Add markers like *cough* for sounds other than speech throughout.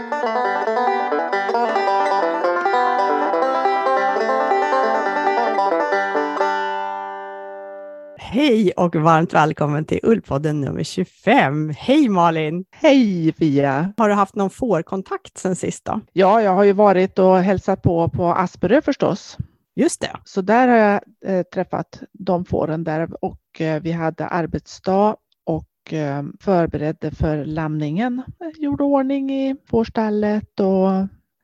Hej och varmt välkommen till Ullpodden nummer 25. Hej Malin! Hej Fia! Har du haft någon fårkontakt sen sist då? Ja, jag har ju varit och hälsat på på Asperö förstås. Just det. Så där har jag eh, träffat de fåren där och eh, vi hade arbetsdag och eh, förberedde för lamningen. Gjorde ordning i fårstallet och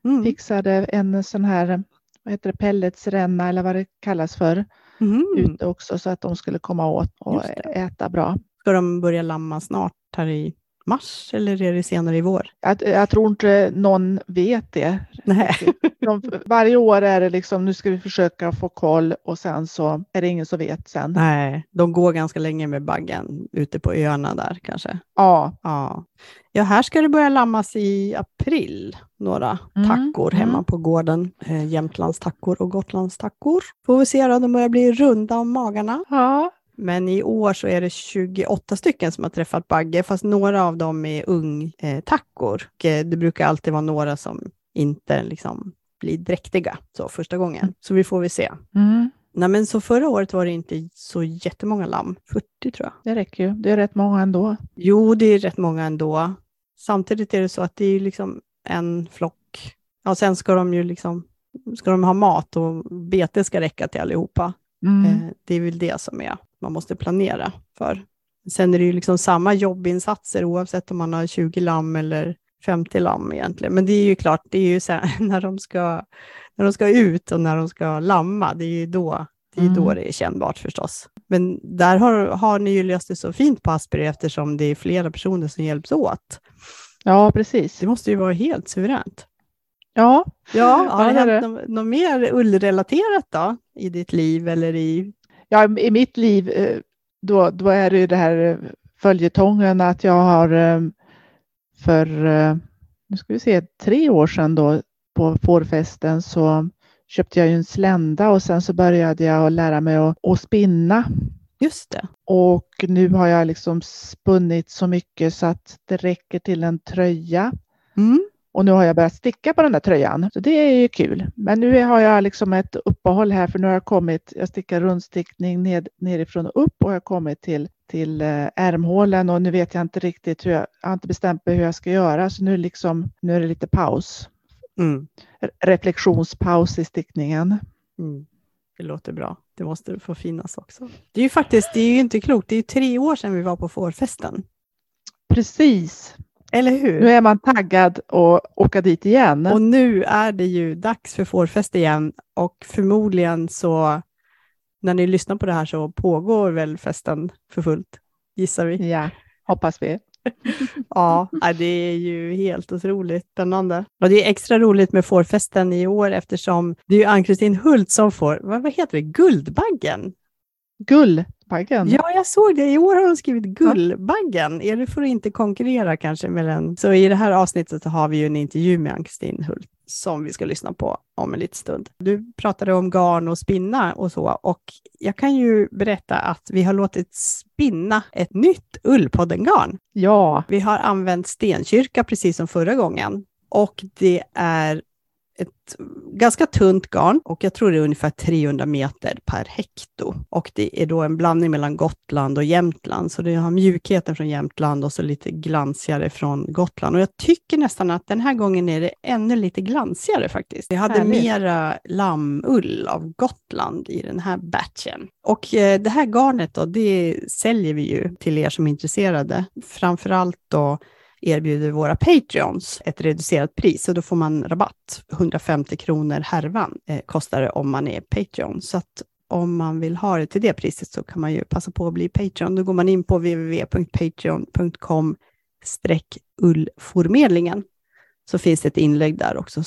Mm. fixade en sån här vad heter det, pelletsränna eller vad det kallas för Mhm. ute också så att de skulle komma åt och äta bra. Ska de börja lamma snart här i mars eller är det senare i vår? Jag, jag tror inte någon vet det. Nej. De, varje år är det liksom, nu ska vi försöka få koll och sen så är det ingen som vet sen. Nej, de går ganska länge med baggen ute på öarna där kanske. Ja, Ja. ja, här ska det börja lammas i april. Några Mm, tackor hemma mm. på gården. Eh, Jämtlands tackor och Gotlands tackor. Får vi se då, de börjar bli runda om magarna. ja, Men i år så är det 28 stycken som har träffat bagge, fast några av dem är ungtackor. Eh, det brukar alltid vara några som inte liksom blir dräktiga så första gången. Så vi får vi se. mm, Nej, men så förra året var det inte så jättemånga lamm, 40 tror jag. det räcker ju. Det är rätt många ändå. Jo, det är rätt många ändå. Samtidigt är det så att det är liksom en flock. Ja, sen ska de ju liksom, ska de ha mat och bete ska räcka till allihopa. Mm. Eh, Det är väl det som är, man måste planera för. Sen är det ju liksom samma jobbinsatser oavsett om man har 20 lamm eller 50 lamm egentligen. Men det är ju klart, det är ju här, *laughs* när de ska, när de ska ut och när de ska lamma, det är ju då det, är då Mm. det är kännbart förstås. Men där har, har ni ju löst det så fint på Asperger eftersom det är flera personer som hjälps åt. Ja, precis. Det måste ju vara helt suveränt. Ja, Ja, har Ja, det hänt något, något mer ullrelaterat då i ditt liv eller i ja i mitt liv eh, då, då är det ju det här eh, följetongen att jag har eh, för, nu ska vi se, tre år sedan då på fårfesten så köpte jag ju en slända och sen så började jag lära mig att, att spinna. Just det. Och nu har jag liksom spunnit så mycket så att det räcker till en tröja. Mm. Och nu har jag börjat sticka på den där tröjan. Så det är ju kul. Men nu har jag liksom ett uppehåll här för nu har jag kommit, jag stickar rundstickning ned, nerifrån och upp och jag har kommit till, till eh, ärmhålen och nu vet jag inte riktigt hur jag, jag har inte bestämt mig hur jag ska göra. Så nu, liksom, nu är det lite paus. Mm. Re- Reflektionspaus i stickningen. Mm. Det låter bra. Det måste få finnas också. Det är ju faktiskt, det är ju inte klokt. Det är ju tre år sedan vi var på fårfesten. Precis. Eller hur? Nu är man taggad att åka dit igen. Och nu är det ju dags för fårfest igen och förmodligen så när ni lyssnar på det här så pågår väl festen för fullt, gissar vi. Ja, hoppas vi. *laughs* Ja, det är ju helt otroligt spännande. Och det är extra roligt med fårfesten i år eftersom det är ju Ann-Kristin Hult som får, vad, vad heter det, Guldbaggen? Gullbaggen. Ja, jag såg det. I år har hon skrivit Guldbaggen. Är det för att inte konkurrera kanske med den? Så i det här avsnittet har vi ju en intervju med Ann-Kristin Hult som vi ska lyssna på om en liten stund. Du pratade om garn och spinna och så och jag kan ju berätta att vi har låtit spinna ett nytt Ullpodden-garn. ja. Vi har använt stenkyrka precis som förra gången och det är ett ganska tunt garn och jag tror det är ungefär 300 meter per hekto. Och det är då en blandning mellan Gotland och Jämtland, så det har mjukheten från Jämtland och så lite glansigare från Gotland. Och jag tycker nästan att den här gången är det ännu lite glansigare faktiskt. Vi hade Härligt. mera lammull av Gotland i den här batchen. Och eh, det här garnet då, det säljer vi ju till er som är intresserade. Framförallt då erbjuder våra Patreons ett reducerat pris, och då får man rabatt. 150 kronor härvan eh, kostar det om man är Patreon. Så att om man vill ha det till det priset så kan man ju passa på att bli Patreon. Då går man in på www.patreon.com ullformedlingen så finns det ett inlägg där också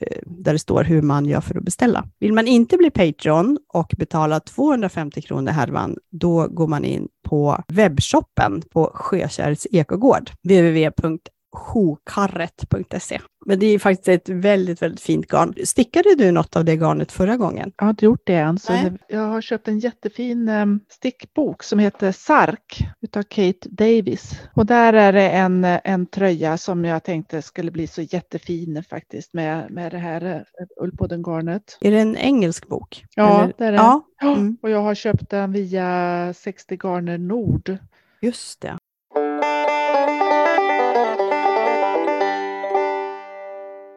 eh, där det står hur man gör för att beställa. Vill man inte bli Patreon och betala 250 kronor härvan, då går man in på webbshoppen på Sjökärrs ekogård, jokarret.se. Men det är faktiskt ett väldigt, väldigt fint garn. Stickade du något av det garnet förra gången? Jag har inte gjort det än. Så jag har köpt en jättefin um, stickbok som heter Sark utav Kate Davis. Och där är det en, en tröja som jag tänkte skulle bli så jättefin faktiskt med, med det här uh, ullpodden-garnet. Är det en engelsk bok? Ja, Eller? det är det. Ja. Mm. Och jag har köpt den via 60 Garner Nord. Just det.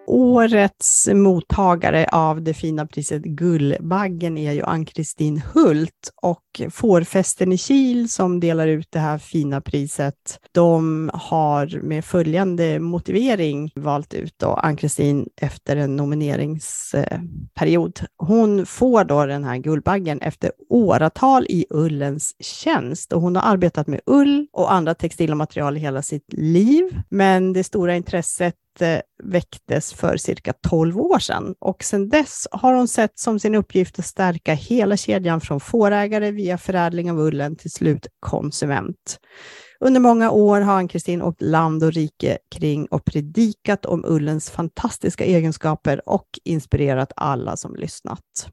Årets mottagare av det fina priset Gullbaggen är ju Ann-Kristin Hult och Fårfesten i Kil som delar ut det här fina priset. De har med följande motivering valt ut Ann-Kristin efter en nomineringsperiod. Hon får då den här Guldbaggen efter åratal i ullens tjänst och hon har arbetat med ull och andra textila material i hela sitt liv. Men det stora intresset Eh, väcktes för cirka 12 år sedan och sedan dess har hon sett som sin uppgift att stärka hela kedjan från fårägare via förädling av ullen till slut konsument. Under många år har Ann-Kristin åkt land och rike kring och predikat om ullens fantastiska egenskaper och inspirerat alla som lyssnat.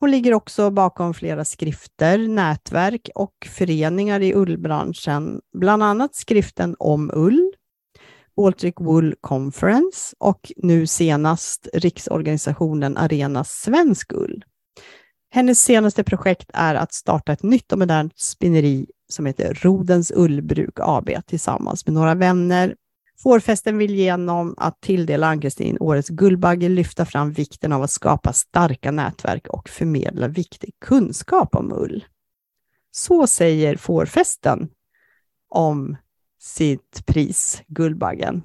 Hon ligger också bakom flera skrifter, nätverk och föreningar i ullbranschen, bland annat skriften om ull, Baltic Wool Conference och nu senast riksorganisationen Arena Svensk Ull. Hennes senaste projekt är att starta ett nytt och modernt spinneri som heter Rodens Ullbruk AB tillsammans med några vänner. Fårfesten vill genom att tilldela Ann-Kristin årets Guldbagge lyfta fram vikten av att skapa starka nätverk och förmedla viktig kunskap om ull. Så säger Fårfesten om sitt pris, Guldbaggen.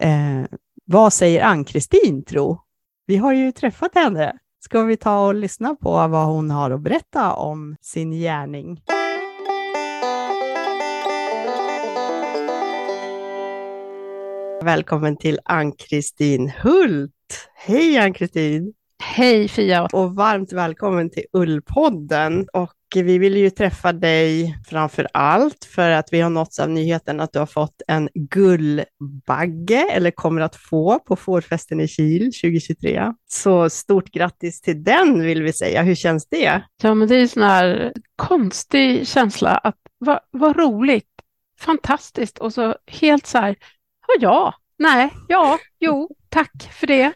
Eh, vad säger Ann-Kristin tro? Vi har ju träffat henne. Ska vi ta och lyssna på vad hon har att berätta om sin gärning? Välkommen till Ann-Kristin Hult. Hej Ann-Kristin! Hej Fia! Och varmt välkommen till Ullpodden. Och vi vill ju träffa dig framför allt för att vi har nåtts av nyheten att du har fått en gullbagge, eller kommer att få, på fårfesten i Kil 2023. Så stort grattis till den vill vi säga. Hur känns det? Ja, men det är en sån här konstig känsla att vad, vad roligt, fantastiskt och så helt så här, ja, nej, ja, jo, tack för det.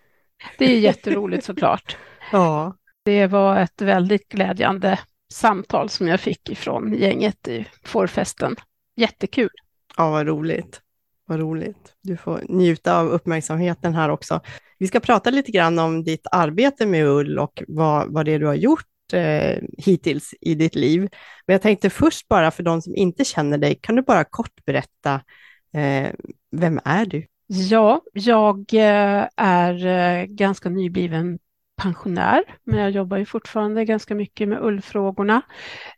Det är jätteroligt såklart. Ja. Det var ett väldigt glädjande samtal som jag fick ifrån gänget i fårfesten. Jättekul. Ja, vad roligt. Vad roligt. Du får njuta av uppmärksamheten här också. Vi ska prata lite grann om ditt arbete med ull och vad, vad det är du har gjort eh, hittills i ditt liv. Men jag tänkte först bara för de som inte känner dig, kan du bara kort berätta, eh, vem är du? Ja, jag eh, är eh, ganska nybliven pensionär, men jag jobbar ju fortfarande ganska mycket med ullfrågorna.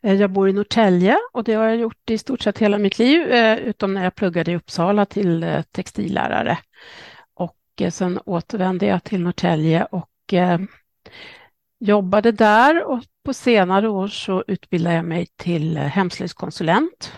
Eh, jag bor i Norrtälje och det har jag gjort i stort sett hela mitt liv, utom när jag pluggade i Uppsala till textillärare. Och sen återvände jag till Norrtälje och jobbade där och på senare år så utbildade jag mig till hemslöjdskonsulent.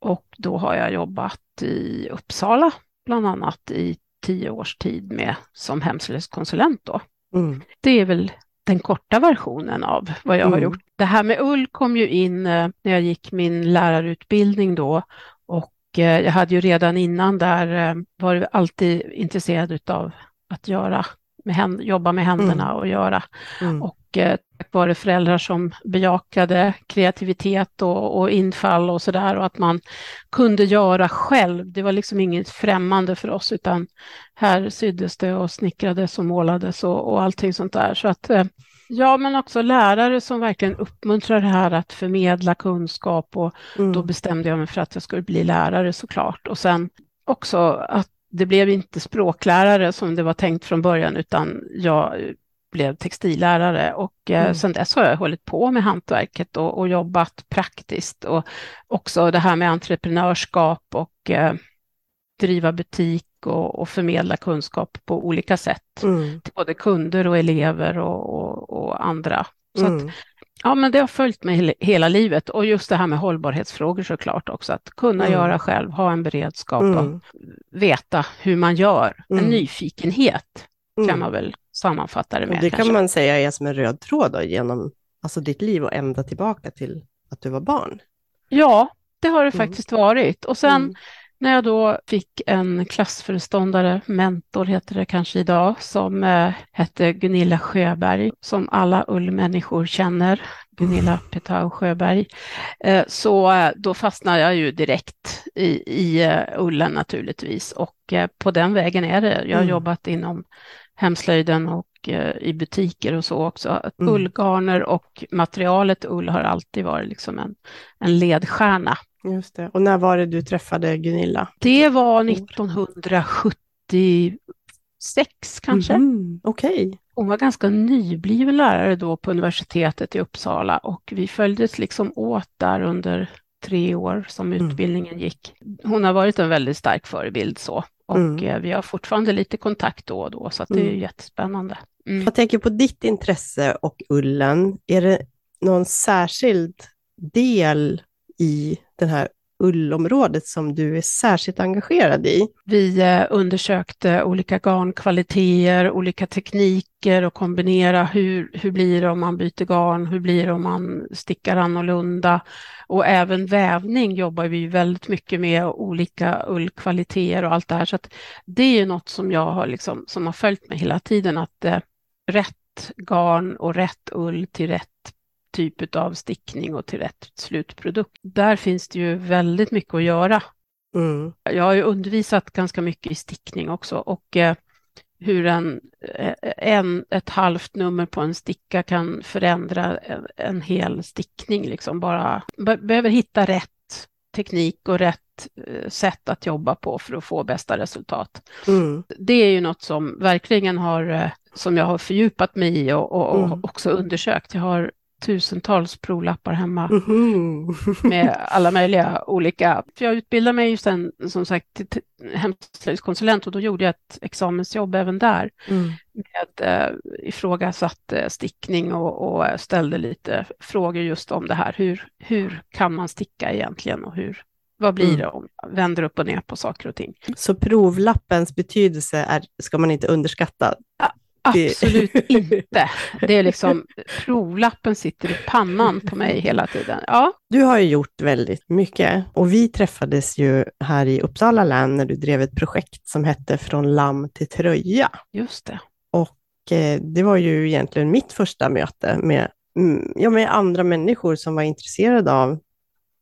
Och då har jag jobbat i Uppsala bland annat i tio års tid med som hemslöjdskonsulent då. Mm. Det är väl den korta versionen av vad jag mm. har gjort. Det här med ull kom ju in eh, när jag gick min lärarutbildning då och eh, jag hade ju redan innan där eh, varit alltid intresserad av att göra med jobba med händerna mm. och göra. Mm. Och tack vare föräldrar som bejakade kreativitet och, och infall och sådär och att man kunde göra själv. Det var liksom inget främmande för oss utan här syddes det och snickrades och målades och, och allting sånt där. Så att eh, Ja, men också lärare som verkligen uppmuntrar det här att förmedla kunskap och mm. då bestämde jag mig för att jag skulle bli lärare såklart. Och sen också att det blev inte språklärare som det var tänkt från början, utan jag blev textillärare och eh, mm. sen dess har jag hållit på med hantverket och, och jobbat praktiskt och också det här med entreprenörskap och eh, driva butik och, och, förmedla kunskap på olika sätt mm. till både kunder och elever och, och, och andra. Så mm. Ja, men det har följt mig hela livet och just det här med hållbarhetsfrågor såklart också, att kunna Mm. göra själv, ha en beredskap och Mm. veta hur man gör. En Mm. nyfikenhet kan Mm. man väl sammanfatta det Och med. det kanske. kan man säga är som en röd tråd då, genom alltså ditt liv och ända tillbaka till att du var barn. Ja, det har det Mm. faktiskt varit. Och sen Mm. när jag då fick en klassföreståndare, mentor heter det kanske idag, som eh, hette Gunilla Sjöberg, som alla ullmänniskor känner, Gunilla Petau Sjöberg, eh, så eh, då fastnade jag ju direkt i, i eh, ullen naturligtvis och eh, på den vägen är det. Jag har Mm. jobbat inom hemslöjden och eh, i butiker och så också. Att Mm. Ullgarner och materialet ull har alltid varit liksom en, en ledstjärna. Just det. Och när var det du träffade Gunilla? Det var 1976 kanske. Mhm, Okej. Hon var ganska nybliven lärare då på universitetet i Uppsala och vi följdes liksom åt där under tre år som Mm. utbildningen gick. Hon har varit en väldigt stark förebild så och Mm. vi har fortfarande lite kontakt då och då så det är Mm. jättespännande. Mm. Jag tänker på ditt intresse och ullen. Är det någon särskild del i den här ullområdet som du är särskilt engagerad i? Vi eh, undersökte olika garnkvaliteter, olika tekniker och kombinera hur, hur blir det om man byter garn, hur blir det om man stickar annorlunda. Och även vävning jobbar vi väldigt mycket med, och olika ullkvaliteter och allt det här. Så att det är ju något som jag har, liksom, som har följt mig hela tiden, att eh, rätt garn och rätt ull till rätt typ av stickning och till rätt slutprodukt. Där finns det ju väldigt mycket att göra. Mm. Jag har ju undervisat ganska mycket i stickning också och eh, hur en, eh, en, ett halvt nummer på en sticka kan förändra en, en hel stickning. Liksom bara be, behöver hitta rätt teknik och rätt eh, sätt att jobba på för att få bästa resultat. Mm. Det är ju något som verkligen har, som jag har fördjupat mig i och, och, och Mm. också undersökt. Jag har tusentals provlappar hemma Mhm. med *laughs* alla möjliga olika. För jag utbildade mig ju sen som sagt till hemslöjdskonsulent och då gjorde jag ett examensjobb även där Mm. med eh, ifrågasatt eh, stickning och, och ställde lite frågor just om det här. Hur, hur kan man sticka egentligen och hur, vad blir Mm. det om man vänder upp och ner på saker och ting? Så provlappens betydelse är, ska man inte underskatta? Det- Absolut inte. Det är liksom, *laughs* provlappen sitter i pannan på mig hela tiden. Ja, Du har ju gjort väldigt mycket och vi träffades ju här i Uppsala län när du drev ett projekt som hette Från lamm till tröja. just det. Och eh, det var ju egentligen mitt första möte med, mm, ja, med andra människor som var intresserade av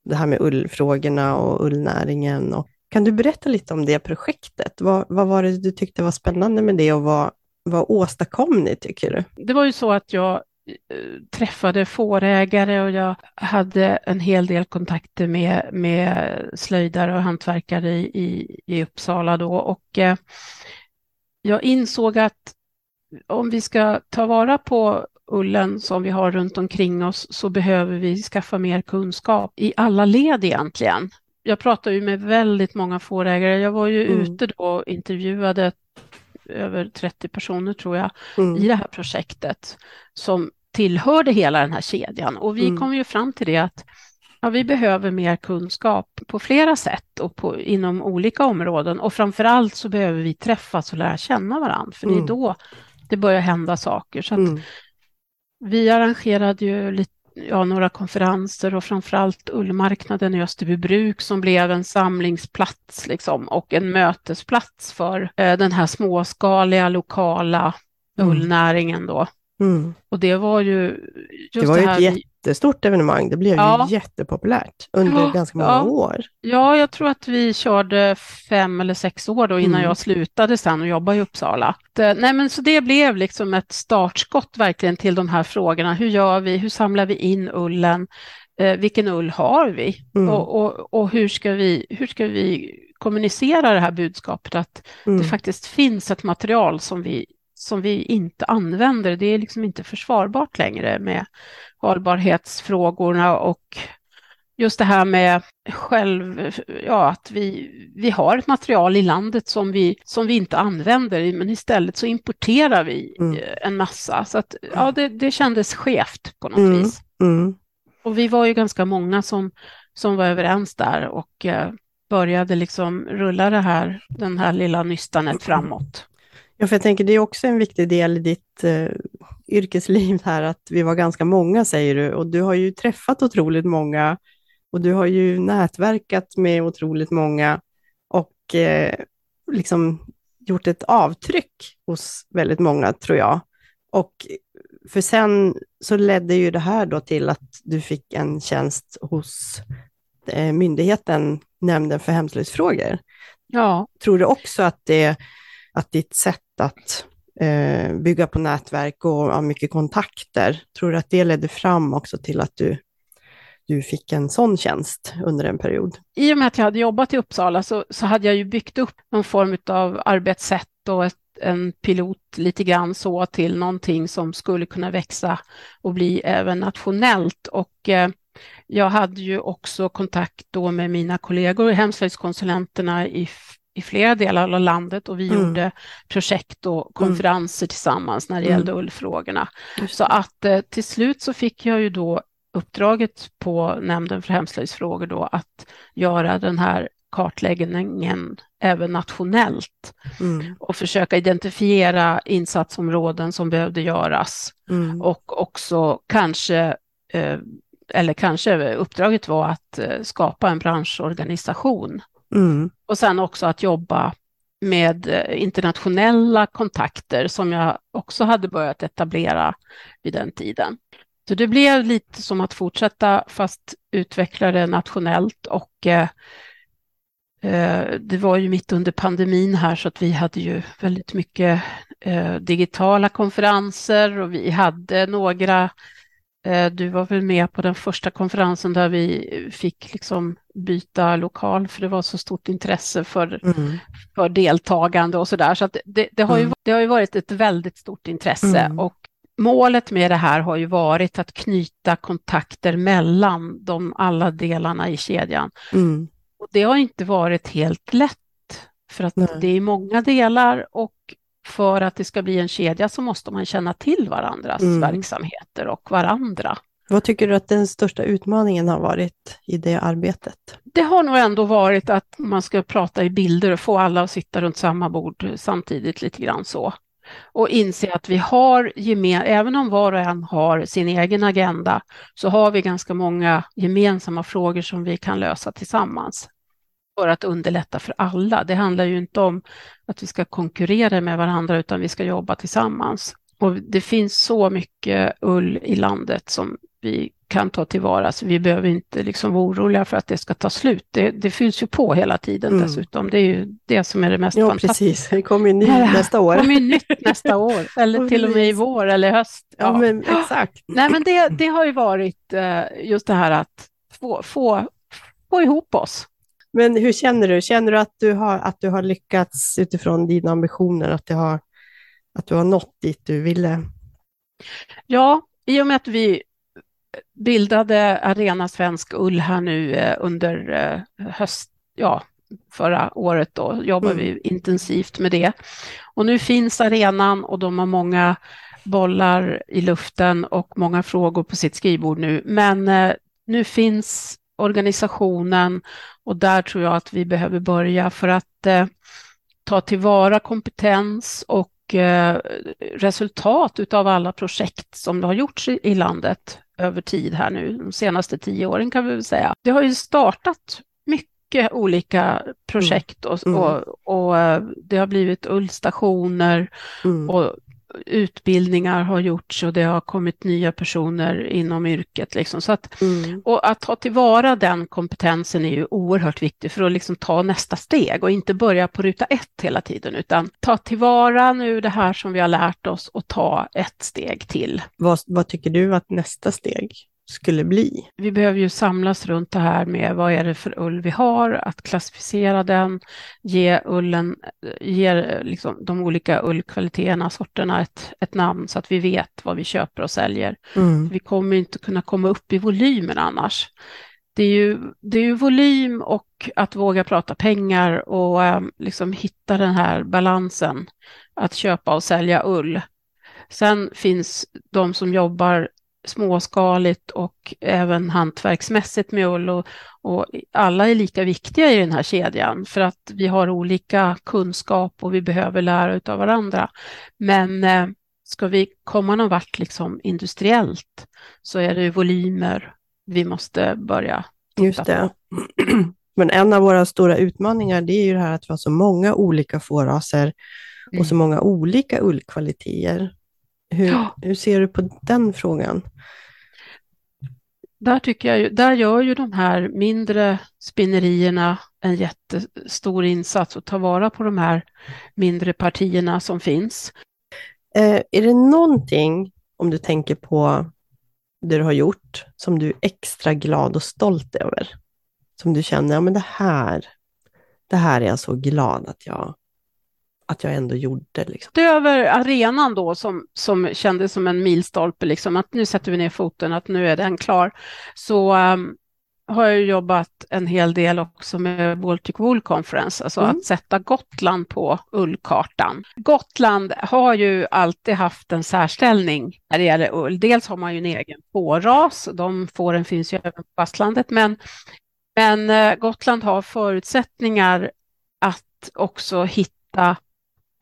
det här med ullfrågorna och ullnäringen. Och, kan du berätta lite om det projektet? Vad, vad var det du tyckte var spännande med det och vad, vad åstadkom ni, tycker du? Det var ju så att jag eh, träffade fårägare och jag hade en hel del kontakter med, med slöjdare och hantverkare i, i, i Uppsala då och eh, jag insåg att om vi ska ta vara på ullen som vi har runt omkring oss så behöver vi skaffa mer kunskap i alla led egentligen. Jag pratar ju med väldigt många fårägare. Jag var ju Mm. ute då och intervjuade över 30 personer tror jag Mm. i det här projektet som tillhörde hela den här kedjan. Och vi Mm. kom ju fram till det att ja, vi behöver mer kunskap på flera sätt och på, inom olika områden. Och framför allt så behöver vi träffas och lära känna varandra, för det Mm. är då det börjar hända saker. Så Mm. vi arrangerade ju lite, ja, några konferenser och framförallt ullmarknaden i Österbybruk som blev en samlingsplats liksom, och en mötesplats för eh, den här småskaliga lokala Mm. ullnäringen då. Mm. Och det var ju just Det var ju här ett jättestort evenemang. Det blev Ja. ju jättepopulärt under Ja, ganska många ja. år. Ja, jag tror att vi körde fem eller sex år då innan Mm. jag slutade sen och jobbade i Uppsala. Eh, Nej, men så det blev liksom ett startskott verkligen till de här frågorna. Hur gör vi? Hur samlar vi in ullen? Eh, vilken ull har vi? Mm. Och, och, och hur, ska vi, hur ska vi kommunicera det här budskapet att Mm. det faktiskt finns ett material som vi, som vi inte använder. Det är liksom inte försvarbart längre med hållbarhetsfrågorna och just det här med själv, ja, att vi, vi har ett material i landet som vi, som vi inte använder, men istället så importerar vi Mm. eh, en massa. Så att, ja, det, det kändes skevt på något Mm. vis. Mm. Och vi var ju ganska många som, som var överens där och eh, började liksom rulla det här, den här lilla nystanet framåt. Ja, för jag tänker det är också en viktig del i ditt eh, yrkesliv här, att vi var ganska många säger du, och du har ju träffat otroligt många och du har ju nätverkat med otroligt många och eh, liksom gjort ett avtryck hos väldigt många, tror jag. Och för sen så ledde ju det här då till att du fick en tjänst hos eh, myndigheten, Nämnden för hemslöjdsfrågor. Ja, Tror du också att, det, att ditt sätt att eh, bygga på nätverk och ha mycket kontakter, tror du att det ledde fram också till att du, du fick en sån tjänst under en period? i och med att jag hade jobbat i Uppsala så, så hade jag ju byggt upp någon form av arbetssätt och ett, en pilot lite grann så till någonting som skulle kunna växa och bli även nationellt. Och eh, jag hade ju också kontakt då med mina kollegor, hemslöjdskonsulenterna i, i flera delar av landet och vi Mm. gjorde projekt och konferenser tillsammans när det Mm. gällde ullfrågorna. Så att eh, till slut så fick jag ju då uppdraget på Nämnden för hemslöjdsfrågor då att göra den här kartläggningen även nationellt Mm, och försöka identifiera insatsområden som behövde göras mm, och också kanske, eh, eller kanske uppdraget var att eh, skapa en branschorganisation mm, och sen också att jobba med eh, internationella kontakter som jag också hade börjat etablera vid den tiden. Så det blev lite som att fortsätta fast utveckla det nationellt och eh, eh det var ju mitt under pandemin här så att vi hade ju väldigt mycket eh, digitala konferenser och vi hade några du var väl med på den första konferensen där vi fick liksom byta lokal för det var så stort intresse för, mm, för deltagande och så där. Så att det, det, har ju, Mm. det har ju varit ett väldigt stort intresse Mm. och målet med det här har ju varit att knyta kontakter mellan de alla delarna i kedjan. mm, Och det har inte varit helt lätt för att Nej. det är många delar och för att det ska bli en kedja så måste man känna till varandras Mm. verksamheter och varandra. Vad tycker du att den största utmaningen har varit i det arbetet? Det har nog ändå varit att man ska prata i bilder och få alla att sitta runt samma bord samtidigt lite grann så. Och inse att vi har, gemen, även om var och en har sin egen agenda, så har vi ganska många gemensamma frågor som vi kan lösa tillsammans för att underlätta för alla. Det handlar ju inte om att vi ska konkurrera med varandra utan vi ska jobba tillsammans. Och det finns så mycket ull i landet som vi kan ta tillvara så vi behöver inte liksom vara oroliga för att det ska ta slut. Det, det fylls ju på hela tiden Mm. dessutom. Det är ju det som är det mest Ja, fantastiska. precis. Det kommer ju ny Ja, nästa Det år. kommer ju nytt nästa år eller Ja, till och med i vår eller höst. Ja, men exakt. *gasps* Nej, men det, det har ju varit eh, just det här att få, få, få ihop oss. Men hur känner du? Känner du att du har, att du har lyckats utifrån dina ambitioner, att, det har, att du har nått dit du ville? Ja, i och med att vi bildade Arena Svensk Ull här nu eh, under eh, höst, ja, förra året då jobbade Mm. vi intensivt med det. Och nu finns arenan och de har många bollar i luften och många frågor på sitt skrivbord nu. Men eh, nu finns organisationen och där tror jag att vi behöver börja för att eh, ta tillvara kompetens och eh, resultat utav alla projekt som det har gjorts i, i landet över tid här nu, de senaste tio åren kan vi väl säga. Det har ju startat mycket olika projekt och, Mm. och, och eh, det har blivit ullstationer Mm. och utbildningar har gjorts och det har kommit nya personer inom yrket. Liksom. Så att, Mm. och att ta tillvara den kompetensen är ju oerhört viktigt för att liksom ta nästa steg och inte börja på ruta ett hela tiden utan ta tillvara nu det här som vi har lärt oss och ta ett steg till. Vad, vad tycker du att nästa steg skulle bli? Vi behöver ju samlas runt det här med vad är det för ull vi har, att klassificera den, ge ullen, ge liksom de olika ullkvaliteterna, sorterna ett, ett namn så att vi vet vad vi köper och säljer. Mm. Vi kommer inte kunna komma upp i volymen annars. det är ju, det är ju volym och att våga prata pengar och eh, liksom hitta den här balansen att köpa och sälja ull. Sen finns de som jobbar småskaligt och även hantverksmässigt med ull och, och, alla är lika viktiga i den här kedjan för att vi har olika kunskap och vi behöver lära av varandra. Men eh, ska vi komma någon vart liksom industriellt så är det volymer vi måste börja titta Just det. på. *clears throat* Men en av våra stora utmaningar det är ju det här att vi har så många olika fåraser och så många olika ullkvaliteter. Hur, hur ser du på den frågan? Där, tycker jag ju, där gör ju de här mindre spinnerierna en jättestor insats och tar vara på de här mindre partierna som finns. Eh, är det någonting, om du tänker på det du har gjort, som du är extra glad och stolt över? Som du känner, ja men det här, det här är jag så glad att jag, att jag ändå gjorde. Liksom. Utöver arenan då som, som kändes som en milstolpe, liksom, att nu sätter vi ner foten, att nu är den klar, så um, har jag jobbat en hel del också med Baltic Wool Conference, alltså Mm. att sätta Gotland på ullkartan. Gotland har ju alltid haft en särställning när det gäller ull. Dels har man ju en egen fåras, de fåren finns ju även på fastlandet, men, men eh, Gotland har förutsättningar att också hitta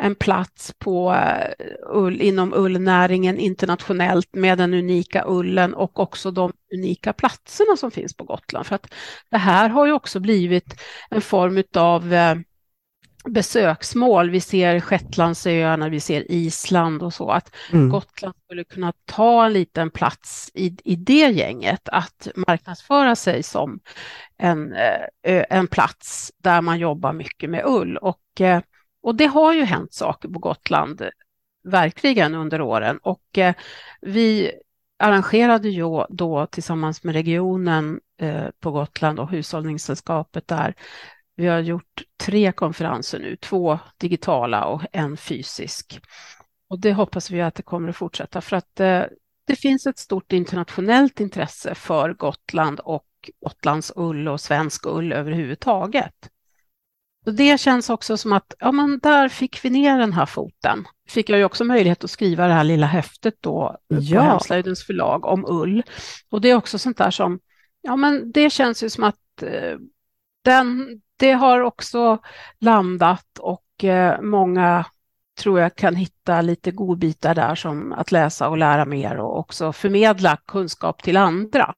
en plats på eh, ull, inom ullnäringen internationellt med den unika ullen och också de unika platserna som finns på Gotland. För att det här har ju också blivit en form av eh, besöksmål. Vi ser Shetlandsöarna, vi ser Island och så, att Mm. Gotland skulle kunna ta en liten plats i, i det gänget, att marknadsföra sig som en, eh, en plats där man jobbar mycket med ull. Och, och det har ju hänt saker på Gotland, verkligen under åren. Och eh, vi arrangerade ju då tillsammans med regionen eh, på Gotland och Hushållningssällskapet där. Vi har gjort tre konferenser nu, två digitala och en fysisk. Och det hoppas vi att det kommer att fortsätta för att eh, det finns ett stort internationellt intresse för Gotland och Gotlands ull och svensk ull överhuvudtaget. Och det känns också som att ja, men där fick vi ner den här foten. Fick jag ju också möjlighet att skriva det här lilla häftet då Ja. på Hemslöjdens förlag om ull. Och det är också sånt där som, ja men det känns ju som att eh, den, det har också landat och eh, många tror jag kan hitta lite godbitar där som att läsa och lära mer och också förmedla kunskap till andra.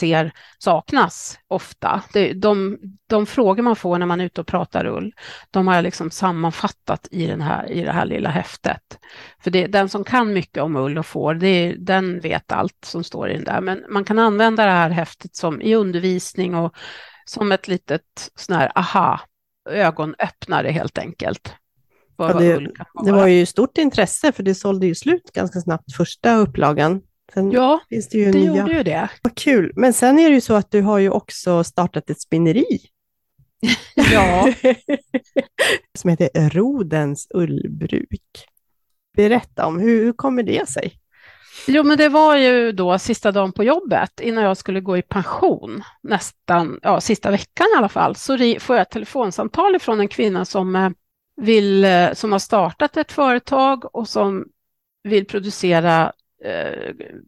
Ser saknas ofta. Det, de, de frågor man får när man är ute och pratar ull, de har jag liksom sammanfattat i, den här, i det här lilla häftet. För det, den som kan mycket om ull och får, det, den vet allt som står i den där. Men man kan använda det här häftet som i undervisning och som ett litet sån här aha, ögonöppnare helt enkelt. Ja, det- Det var ju stort intresse för det sålde ju slut ganska snabbt första upplagan. Sen Ja, finns det ju det nya. gjorde ju det. Vad kul. Men sen är det ju så att du har ju också startat ett spinneri. *laughs* Ja. *laughs* som heter Rodens ullbruk. Berätta om hur, hur kommer det sig? Jo, men det var ju då sista dagen på jobbet innan jag skulle gå i pension, nästan, ja, sista veckan i alla fall, så får jag ett telefonsamtal från en kvinna som eh, vill, eh, som har startat ett företag och som vill producera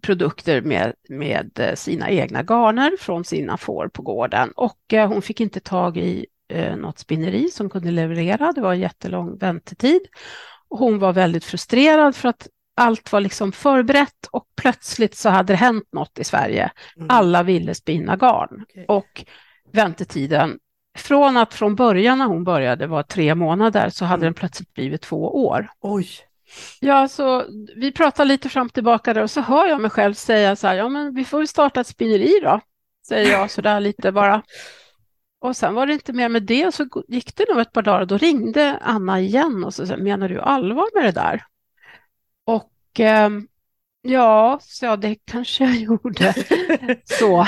produkter med, med eh, sina egna garner från sina får på gården. Och eh, hon fick inte tag i eh, något spinneri som kunde leverera, det var en jättelång väntetid. Hon var väldigt frustrerad för att allt var liksom förberett och plötsligt så hade det hänt något i Sverige. Mm. Alla ville spinna garn Okej. och väntetiden från att från början när hon började var tre månader så hade Mm. den plötsligt blivit två år. Oj. Ja, så vi pratar lite fram och tillbaka där och så hör jag mig själv säga så här, ja men vi får väl starta ett spinneri då, säger jag så där lite bara. Och sen var det inte mer med det och så gick det nog ett par dagar och då ringde Anna igen och så sa, menar du allvar med det där? Och ehm, ja, så ja, det kanske jag *laughs* gjorde. så.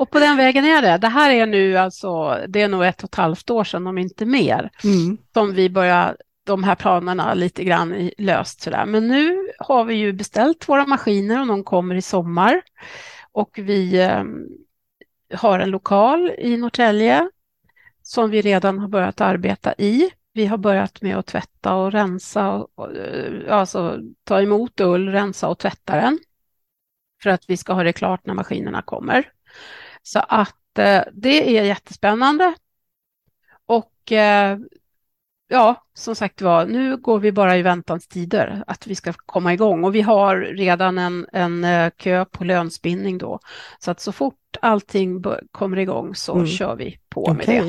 och på den vägen är det. Det här är nu alltså, det är nog ett och ett halvt år sedan, om inte mer Mm. som vi börjar de här planerna lite grann löst sådär. Men nu har vi ju beställt våra maskiner och de kommer i sommar. Och vi, eh, har en lokal i Norrtälje som vi redan har börjat arbeta i. Vi har börjat med att tvätta och rensa, och, eh, alltså ta emot ull, rensa och tvätta den för att vi ska ha det klart när maskinerna kommer. Så att eh, det är jättespännande. Och eh, ja, som sagt var, nu går vi bara i väntans tider att vi ska komma igång och vi har redan en, en eh, kö på lönspinning då. Så att så fort allting kommer igång så mm. kör vi på okay. med det.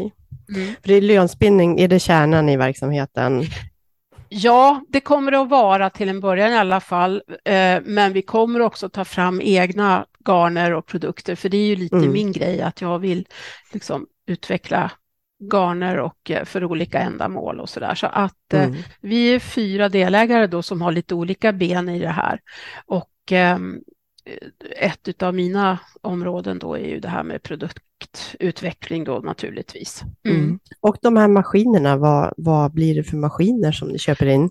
Mm. För det är lönspinning, är det kärnan i verksamheten? Ja, det kommer det att vara till en början i alla fall, eh, men vi kommer också ta fram egna garner och produkter, för det är ju lite mm. min grej att jag vill liksom utveckla garner och eh, för olika ändamål och så där. Så att eh, mm. vi är fyra delägare då som har lite olika ben i det här. Och ehm, ett av mina områden då är ju det här med produktutveckling då naturligtvis. Mm. Mm. Och de här maskinerna, vad, vad blir det för maskiner som ni köper in?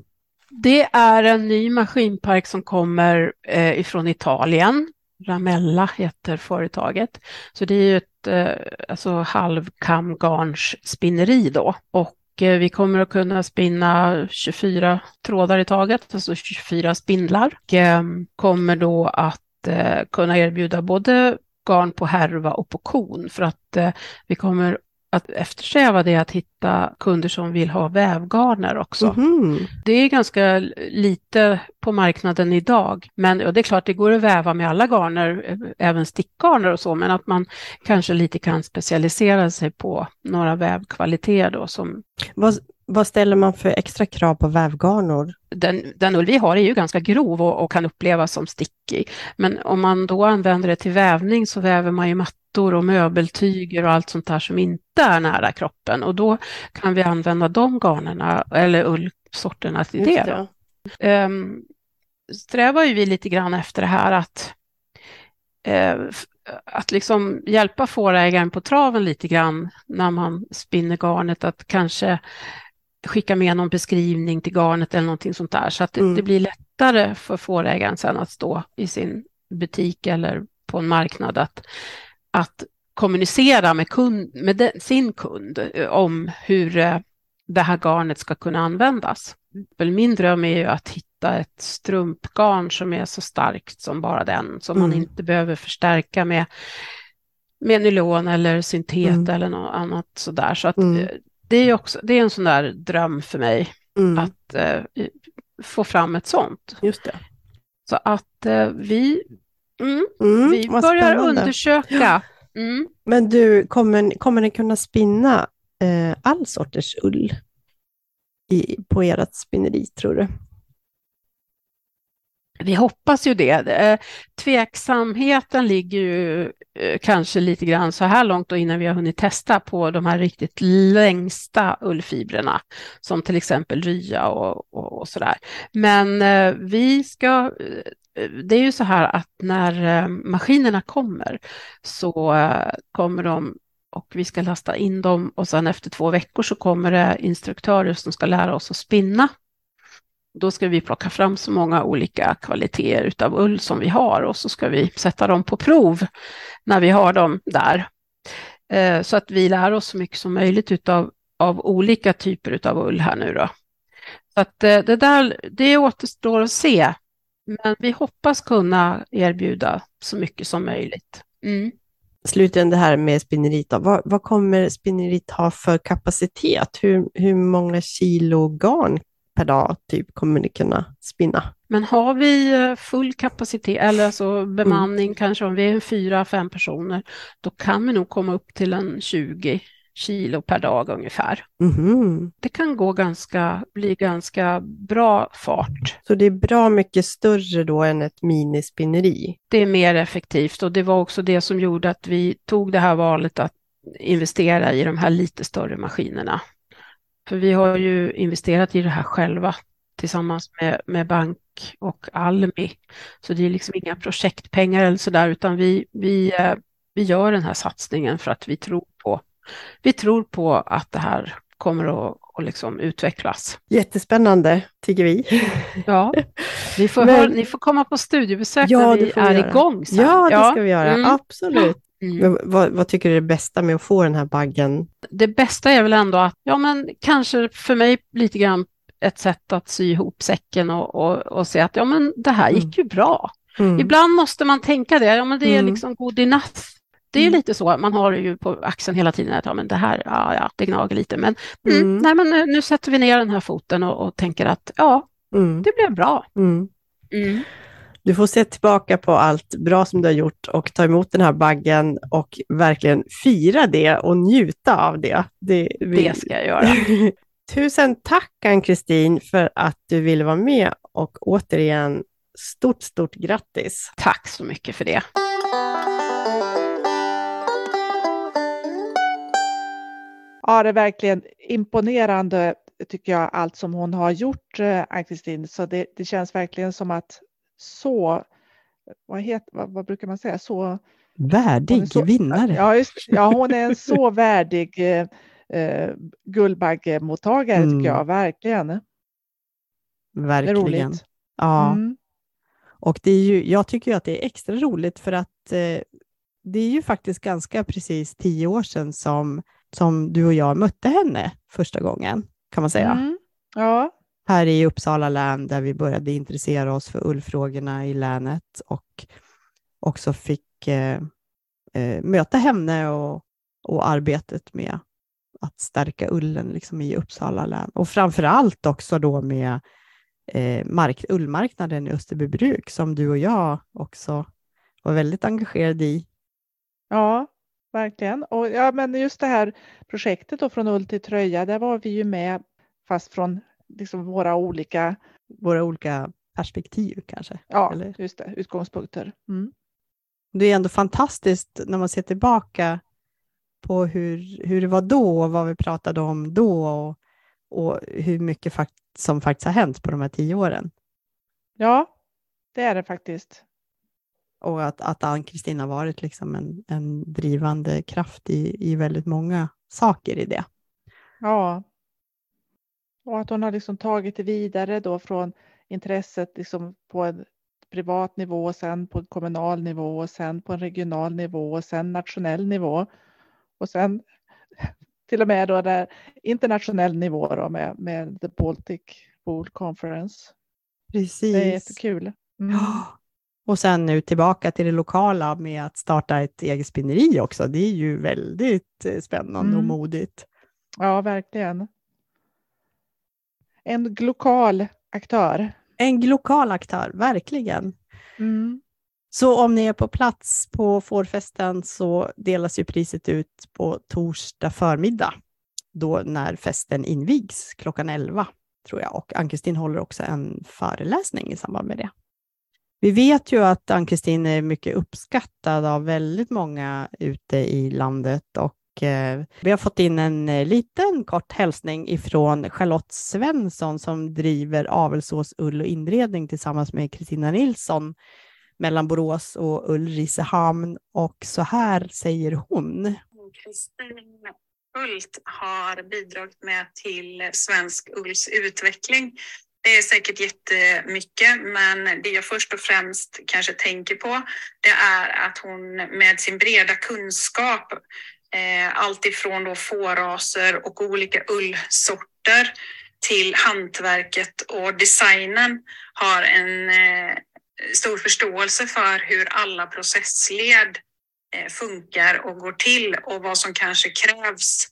Det är en ny maskinpark som kommer eh, ifrån Italien. Ramella heter företaget. Så det är ju ett eh, alltså halvkamgarns spinneri då. Och eh, vi kommer att kunna spinna 24 trådar i taget, alltså 24 spindlar. Och, eh, kommer då att eh, kunna erbjuda både garn på härva och på kon för att vi kommer att eftersträva det att hitta kunder som vill ha vävgarner också. Mm. Det är ganska lite på marknaden idag, men ja, det är klart det går att väva med alla garner, eh, även stickgarner och så, men att man kanske lite kan specialisera sig på några vävkvaliteter då som... Vad, vad ställer man för extra krav på vävgarnor? Den, den ull vi har är ju ganska grov och, och, kan upplevas som stickig. Men om man då använder det till vävning så väver man ju mattor och möbeltyger och allt sånt där som inte är nära kroppen. Och då kan vi använda de garnerna eller ullsorterna till det. det. Um, strävar ju vi lite grann efter det här att uh, att liksom hjälpa fårägaren på traven lite grann när man spinner garnet, att kanske skicka med någon beskrivning till garnet eller någonting sånt där, så att mm. det, blir lättare för fårägaren sen att stå i sin butik eller på en marknad att, att kommunicera med, kund, med den, sin kund eh, om hur eh, det här garnet ska kunna användas. Min dröm är ju att hitta ett strumpgarn som är så starkt som bara den, som mm. man inte behöver förstärka med, med nylon eller syntet mm. eller något annat sådär. Så att mm. Eh, det är också det är en sån där dröm för mig mm. att eh, få fram ett sånt. Just det. Så att eh, vi, mm, mm, vi börjar undersöka. Mm. Men du, kommer, kommer ni kunna spinna eh, all sorters ull i, på ert spinneri, tror du? Vi hoppas ju det. Eh, tveksamheten ligger ju eh, kanske lite grann så här långt och innan vi har hunnit testa på de här riktigt längsta ullfibrerna, som till exempel rya och, och, och där. Men eh, vi ska det är ju så här att när eh, maskinerna kommer så eh, kommer de och vi ska lasta in dem och sen efter två veckor så kommer det instruktörer som ska lära oss att spinna då ska vi plocka fram så många olika kvaliteter utav ull som vi har och så ska vi sätta dem på prov när vi har dem där. Eh, så att vi lär oss så mycket som möjligt utav, av olika typer utav ull här nu då. Så att det där, det återstår att se. Men vi hoppas kunna erbjuda så mycket som möjligt. Mm. Slutligen det här med spinneriet, då. Vad, vad kommer spinneriet ha för kapacitet? Hur, hur många kilo garn per dag typ kommer ni kunna spinna. Men har vi eh, full kapacitet, eller alltså bemanning, mm. kanske om vi är fyra, fem personer, då kan vi nog komma upp till en 20 kilo per dag ungefär. Mm. Det kan gå ganska, bli ganska bra fart. Så det är bra mycket större då än ett minispinneri? Det är mer effektivt och det var också det som gjorde att vi tog det här valet att investera i de här lite större maskinerna. För vi har ju investerat i det här själva tillsammans med, med bank och Almi. Så det är liksom inga projektpengar eller sådär, utan vi, vi, eh, vi gör den här satsningen för att vi tror vi tror på att det här kommer att, att liksom utvecklas. Jättespännande, tycker vi. *laughs* Ja, får *laughs* Men, ha, ni får komma på studiebesök ja, när vi är göra. igång sen. Ja, det ska vi göra, mm. absolut. Mm. Vad, vad, tycker du är det bästa med att få den här baggen? Det bästa är väl ändå att, ja men kanske för mig lite grann ett sätt att sy ihop säcken och, och, och se att ja men det här gick mm. ju bra. Mm. Ibland måste man tänka det, ja men det är mm. liksom enough. Det är mm. lite så, man har ju på axeln hela tiden, att ja, men det här, ja, ja det gnager lite, men, mm. mm. nej, men nu, nu, sätter vi ner den här foten och, och tänker att ja, mm. det blev bra. Mm. Du får se tillbaka på allt bra som du har gjort och ta emot den här baggen och verkligen fira det och njuta av det. Det, vi... det ska jag göra. *laughs* Tusen tack Ann-Kristin för att du ville vara med och återigen stort, stort grattis. Tack så mycket för det. Ja, det är verkligen imponerande tycker jag, allt som hon har gjort, eh, Ann-Kristin. Så det, det, känns verkligen som att så, vad, heter, vad, vad brukar man säga, så Värdig så, vinnare. Ja, just, ja, hon är en så *laughs* värdig eh, eh Guldbaggemottagare mm. tycker jag, verkligen. Verkligen. Ja. Mm. Och det är ju, jag tycker att det är extra roligt för att eh, det är ju faktiskt ganska precis tio år sedan som som du och jag mötte henne första gången, kan man säga. Mm. Ja. Här i Uppsala län, där vi började intressera oss för ullfrågorna i länet och också fick eh, eh, möta henne och, och arbetet med att stärka ullen liksom i Uppsala län. Och framför allt också då med eh, mark, ullmarknaden i Österbybruk, som du och jag också var väldigt engagerade i. Ja, verkligen. Och ja, men just det här projektet då från ull till tröja, där var vi ju med fast från liksom våra olika våra olika perspektiv kanske. Ja, eller? just det, utgångspunkter. Mm. Det är ändå fantastiskt när man ser tillbaka på hur, hur det var då och vad vi pratade om då och, och hur mycket fakt som faktiskt har hänt på de här tio åren. Ja, det är det faktiskt och att, att Ann-Kristin har varit liksom en, en drivande kraft i, i väldigt många saker i det. Ja. Och att hon har liksom tagit det vidare då från intresset liksom på en privat nivå, och sen på en kommunal nivå, och sen på en regional nivå och sen nationell nivå. Och sen *laughs* till och med då där internationell nivå då med, med The Baltic Wool Conference. Precis. Det är jättekul. Mm. Och sen nu tillbaka till det lokala med att starta ett eget spinneri också. Det är ju väldigt eh, spännande mm. och modigt. Ja, verkligen. En lokal aktör. En lokal aktör, verkligen. Mm. Så om ni är på plats på fårfesten så delas ju priset ut på torsdag förmiddag, då när festen invigs klockan 11, tror jag. Och Ann-Kristin håller också en föreläsning i samband med det. Vi vet ju att Ann-Kristin är mycket uppskattad av väldigt många ute i landet och eh, vi har fått in en eh, liten kort hälsning ifrån Charlotte Svensson som driver Avelsås ull och inredning tillsammans med Kristina Nilsson mellan Borås och Ulricehamn och så här säger hon. Kristin Hult har bidragit med till svensk ulls utveckling det är säkert jättemycket, men det jag först och främst kanske tänker på, det är att hon med sin breda kunskap, eh, alltifrån då fåraser och olika ullsorter till hantverket och designen, har en eh, stor förståelse för hur alla processled eh, funkar och går till och vad som kanske krävs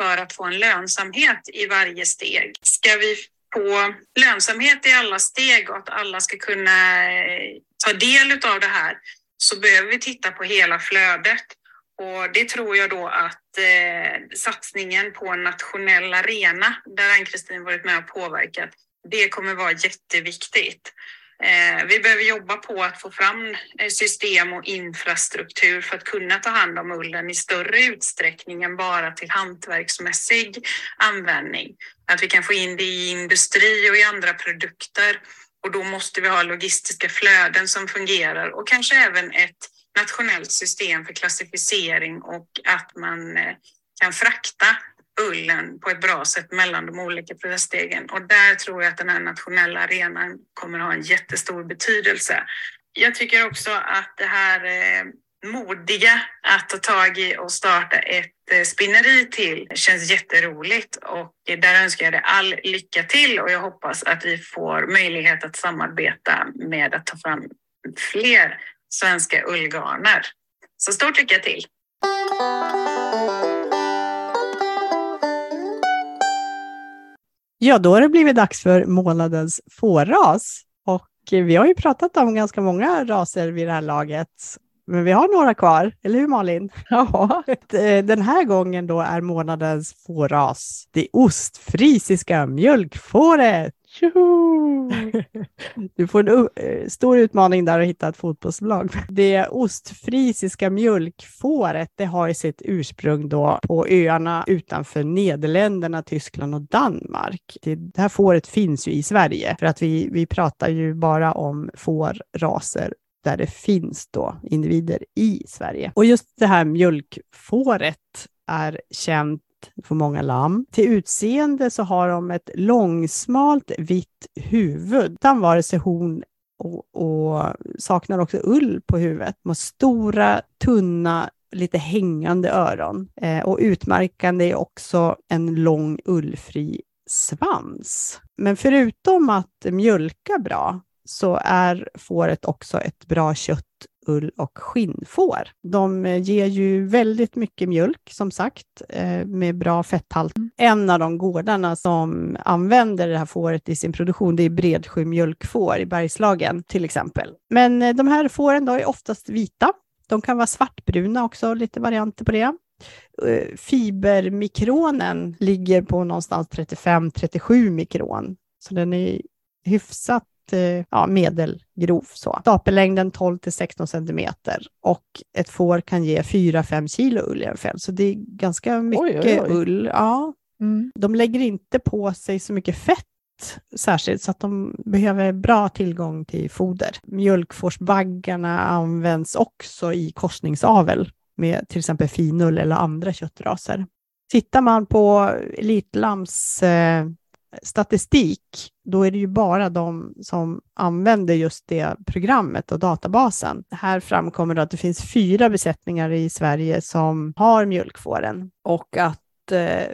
för att få en lönsamhet i varje steg. Ska vi på lönsamhet i alla steg och att alla ska kunna eh, ta del av det här så behöver vi titta på hela flödet. Och det tror jag då att eh, satsningen på en nationell arena, där Ann-Kristin varit med och påverkat, det kommer vara jätteviktigt. Eh, vi behöver jobba på att få fram eh, system och infrastruktur för att kunna ta hand om ullen i större utsträckning än bara till hantverksmässig användning. Att vi kan få in det i industri och i andra produkter. Och då måste vi ha logistiska flöden som fungerar och kanske även ett nationellt system för klassificering och att man eh, kan frakta ullen på ett bra sätt mellan de olika processstegen. Och där tror jag att den här nationella arenan kommer att ha en jättestor betydelse. Jag tycker också att det här eh, modiga att ta tag i och starta ett eh, spinneri till. Känns jätteroligt och där önskar jag dig all lycka till och jag hoppas att vi får möjlighet att samarbeta med att ta fram fler svenska ullgarner. Så stort lycka till! Ja, då har det blivit dags för månadens fårras. Och vi har ju pratat om ganska många raser vid det här laget. Men vi har några kvar, eller hur Malin? Ja. Den här gången då är månadens fårras det ostfrisiska mjölkfåret. Tjoho! Du får en uh, stor utmaning där att hitta ett fotbollslag. Det ostfrisiska mjölkfåret, det har ju sitt ursprung då på öarna utanför Nederländerna, Tyskland och Danmark. Det här fåret finns ju i Sverige för att vi, vi pratar ju bara om fårraser där det finns då individer i Sverige. Och just det här mjölkfåret är känt för många lamm. Till utseende så har de ett långsmalt vitt huvud utan vare sig horn och, och saknar också ull på huvudet. De har stora, tunna, lite hängande öron eh, och utmärkande är också en lång ullfri svans. Men förutom att mjölka bra så är fåret också ett bra kött ull och skinnfår. De ger ju väldigt mycket mjölk, som sagt, eh, med bra fetthalt. En av de gårdarna som använder det här fåret i sin produktion, det är Bredsjö mjölkfår i Bergslagen till exempel. Men eh, de här fåren då är oftast vita. De kan vara svartbruna också, lite varianter på det. Eh, fibermikronen ligger på någonstans 35-37 mikron, så den är hyfsat Eh, ja, medelgrov. Så. Stapellängden 12 till 16 centimeter och ett får kan ge 4-5 kilo ull i en fäll, så det är ganska mycket oj, oj, oj. ull. Ja. Mm. De lägger inte på sig så mycket fett särskilt, så att de behöver bra tillgång till foder. Mjölkfårsbaggarna används också i korsningsavel med till exempel finull eller andra köttraser. Tittar man på Elitlams eh, statistik, då är det ju bara de som använder just det programmet och databasen. Här framkommer det att det finns fyra besättningar i Sverige som har mjölkfåren och att eh,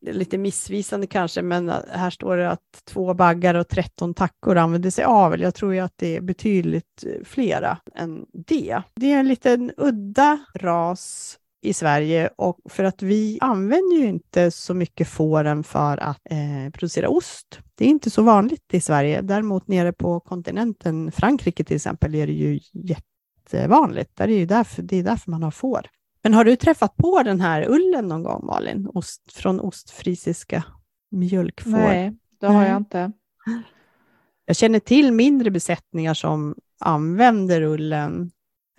lite missvisande kanske, men här står det att två baggar och 13 tackor använder sig av. Jag tror ju att det är betydligt eh, flera än det. Det är en liten udda ras i Sverige och för att vi använder ju inte så mycket fåren för att eh, producera ost. Det är inte så vanligt i Sverige. Däremot nere på kontinenten, Frankrike till exempel, är det ju jättevanligt. Där är ju därför, det är därför man har får. Men har du träffat på den här ullen någon gång, Malin? Ost, från ostfrisiska mjölkfår? Nej, det har jag inte. Jag känner till mindre besättningar som använder ullen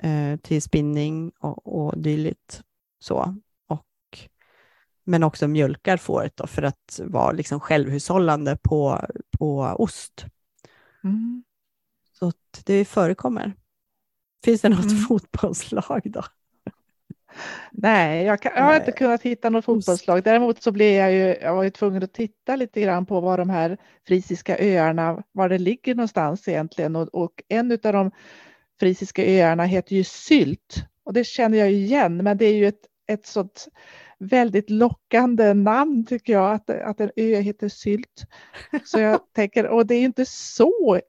eh, till spinning och, och dylikt. Så. Och, men också mjölkar fåret då för att vara liksom självhushållande på, på ost. Mm. Så det förekommer. Finns det något mm. fotbollslag då? Nej, jag, kan, jag har inte kunnat hitta något fotbollslag. Däremot så blev jag ju, jag var ju tvungen att titta lite grann på var de här frisiska öarna, var det ligger någonstans egentligen. Och, och en av de frisiska öarna heter ju Sylt och det känner jag igen, men det är ju ett, ett sånt väldigt lockande namn tycker jag, att, att en ö heter Sylt. Så jag *laughs* tänker, och det är inte så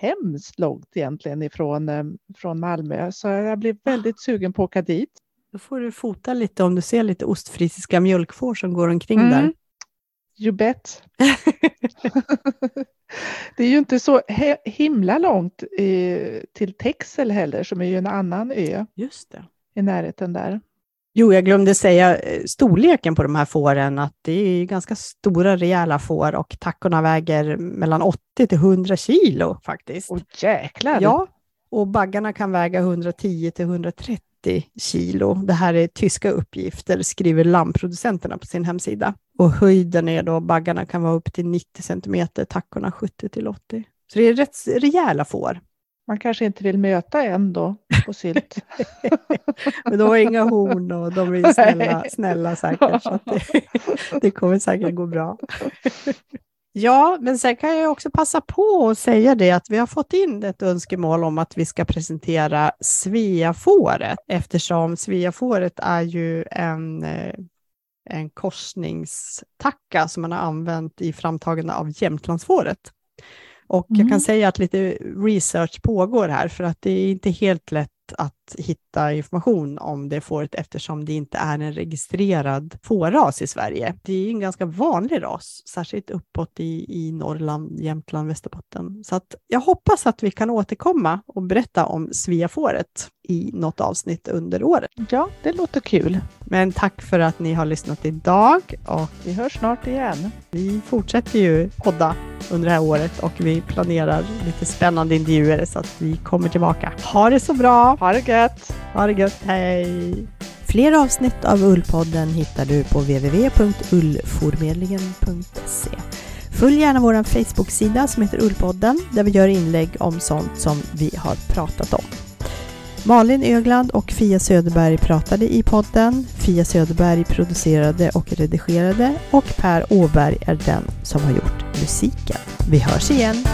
hemskt långt egentligen ifrån eh, från Malmö, så jag blir väldigt sugen på att åka dit. Då får du fota lite om du ser lite ostfrisiska mjölkfår som går omkring mm. där. You bet. *laughs* det är ju inte så himla långt eh, till Texel heller, som är ju en annan ö. Just det. I närheten där. Jo, jag glömde säga eh, storleken på de här fåren, att det är ganska stora rejäla får och tackorna väger mellan 80 till 100 kilo faktiskt. Åh jäklar! Ja, och baggarna kan väga 110 till 130 kilo. Det här är tyska uppgifter, skriver lammproducenterna på sin hemsida. Och höjden är då, baggarna kan vara upp till 90 centimeter, tackorna 70 till 80. Så det är rätt rejäla får. Man kanske inte vill möta en då på sylt. *laughs* Men de har inga horn och de är snälla, snälla säkert. Så det, *laughs* det kommer säkert gå bra. Ja, men sen kan jag också passa på att säga det att vi har fått in ett önskemål om att vi ska presentera Sveafåret eftersom Sveafåret är ju en, eh, en korsningstacka som man har använt i framtagande av Jämtlandsfåret. Och jag kan Mm. säga att lite research pågår här för att det är inte helt lätt att hitta information om det fåret eftersom det inte är en registrerad fårras i Sverige. Det är en ganska vanlig ras, särskilt uppåt i, i Norrland, Jämtland, Västerbotten. Så att jag hoppas att vi kan återkomma och berätta om Sveafåret i något avsnitt under året. Ja, det låter kul. Men tack för att ni har lyssnat idag och Vi hörs snart igen. vi fortsätter ju podda under det här året och vi planerar lite spännande intervjuer så att vi kommer tillbaka. Ha det så bra! Ha det gött! Ha det gött, hej! Fler avsnitt av Ullpodden hittar du på www.ullformedlingen.se. Följ gärna vår Facebook-sida som heter Ullpodden där vi gör inlägg om sånt som vi har pratat om. Malin Ögland och Fia Söderberg pratade i podden. Fia Söderberg producerade och redigerade och Per Åberg är den som har gjort musiken. Vi hörs igen!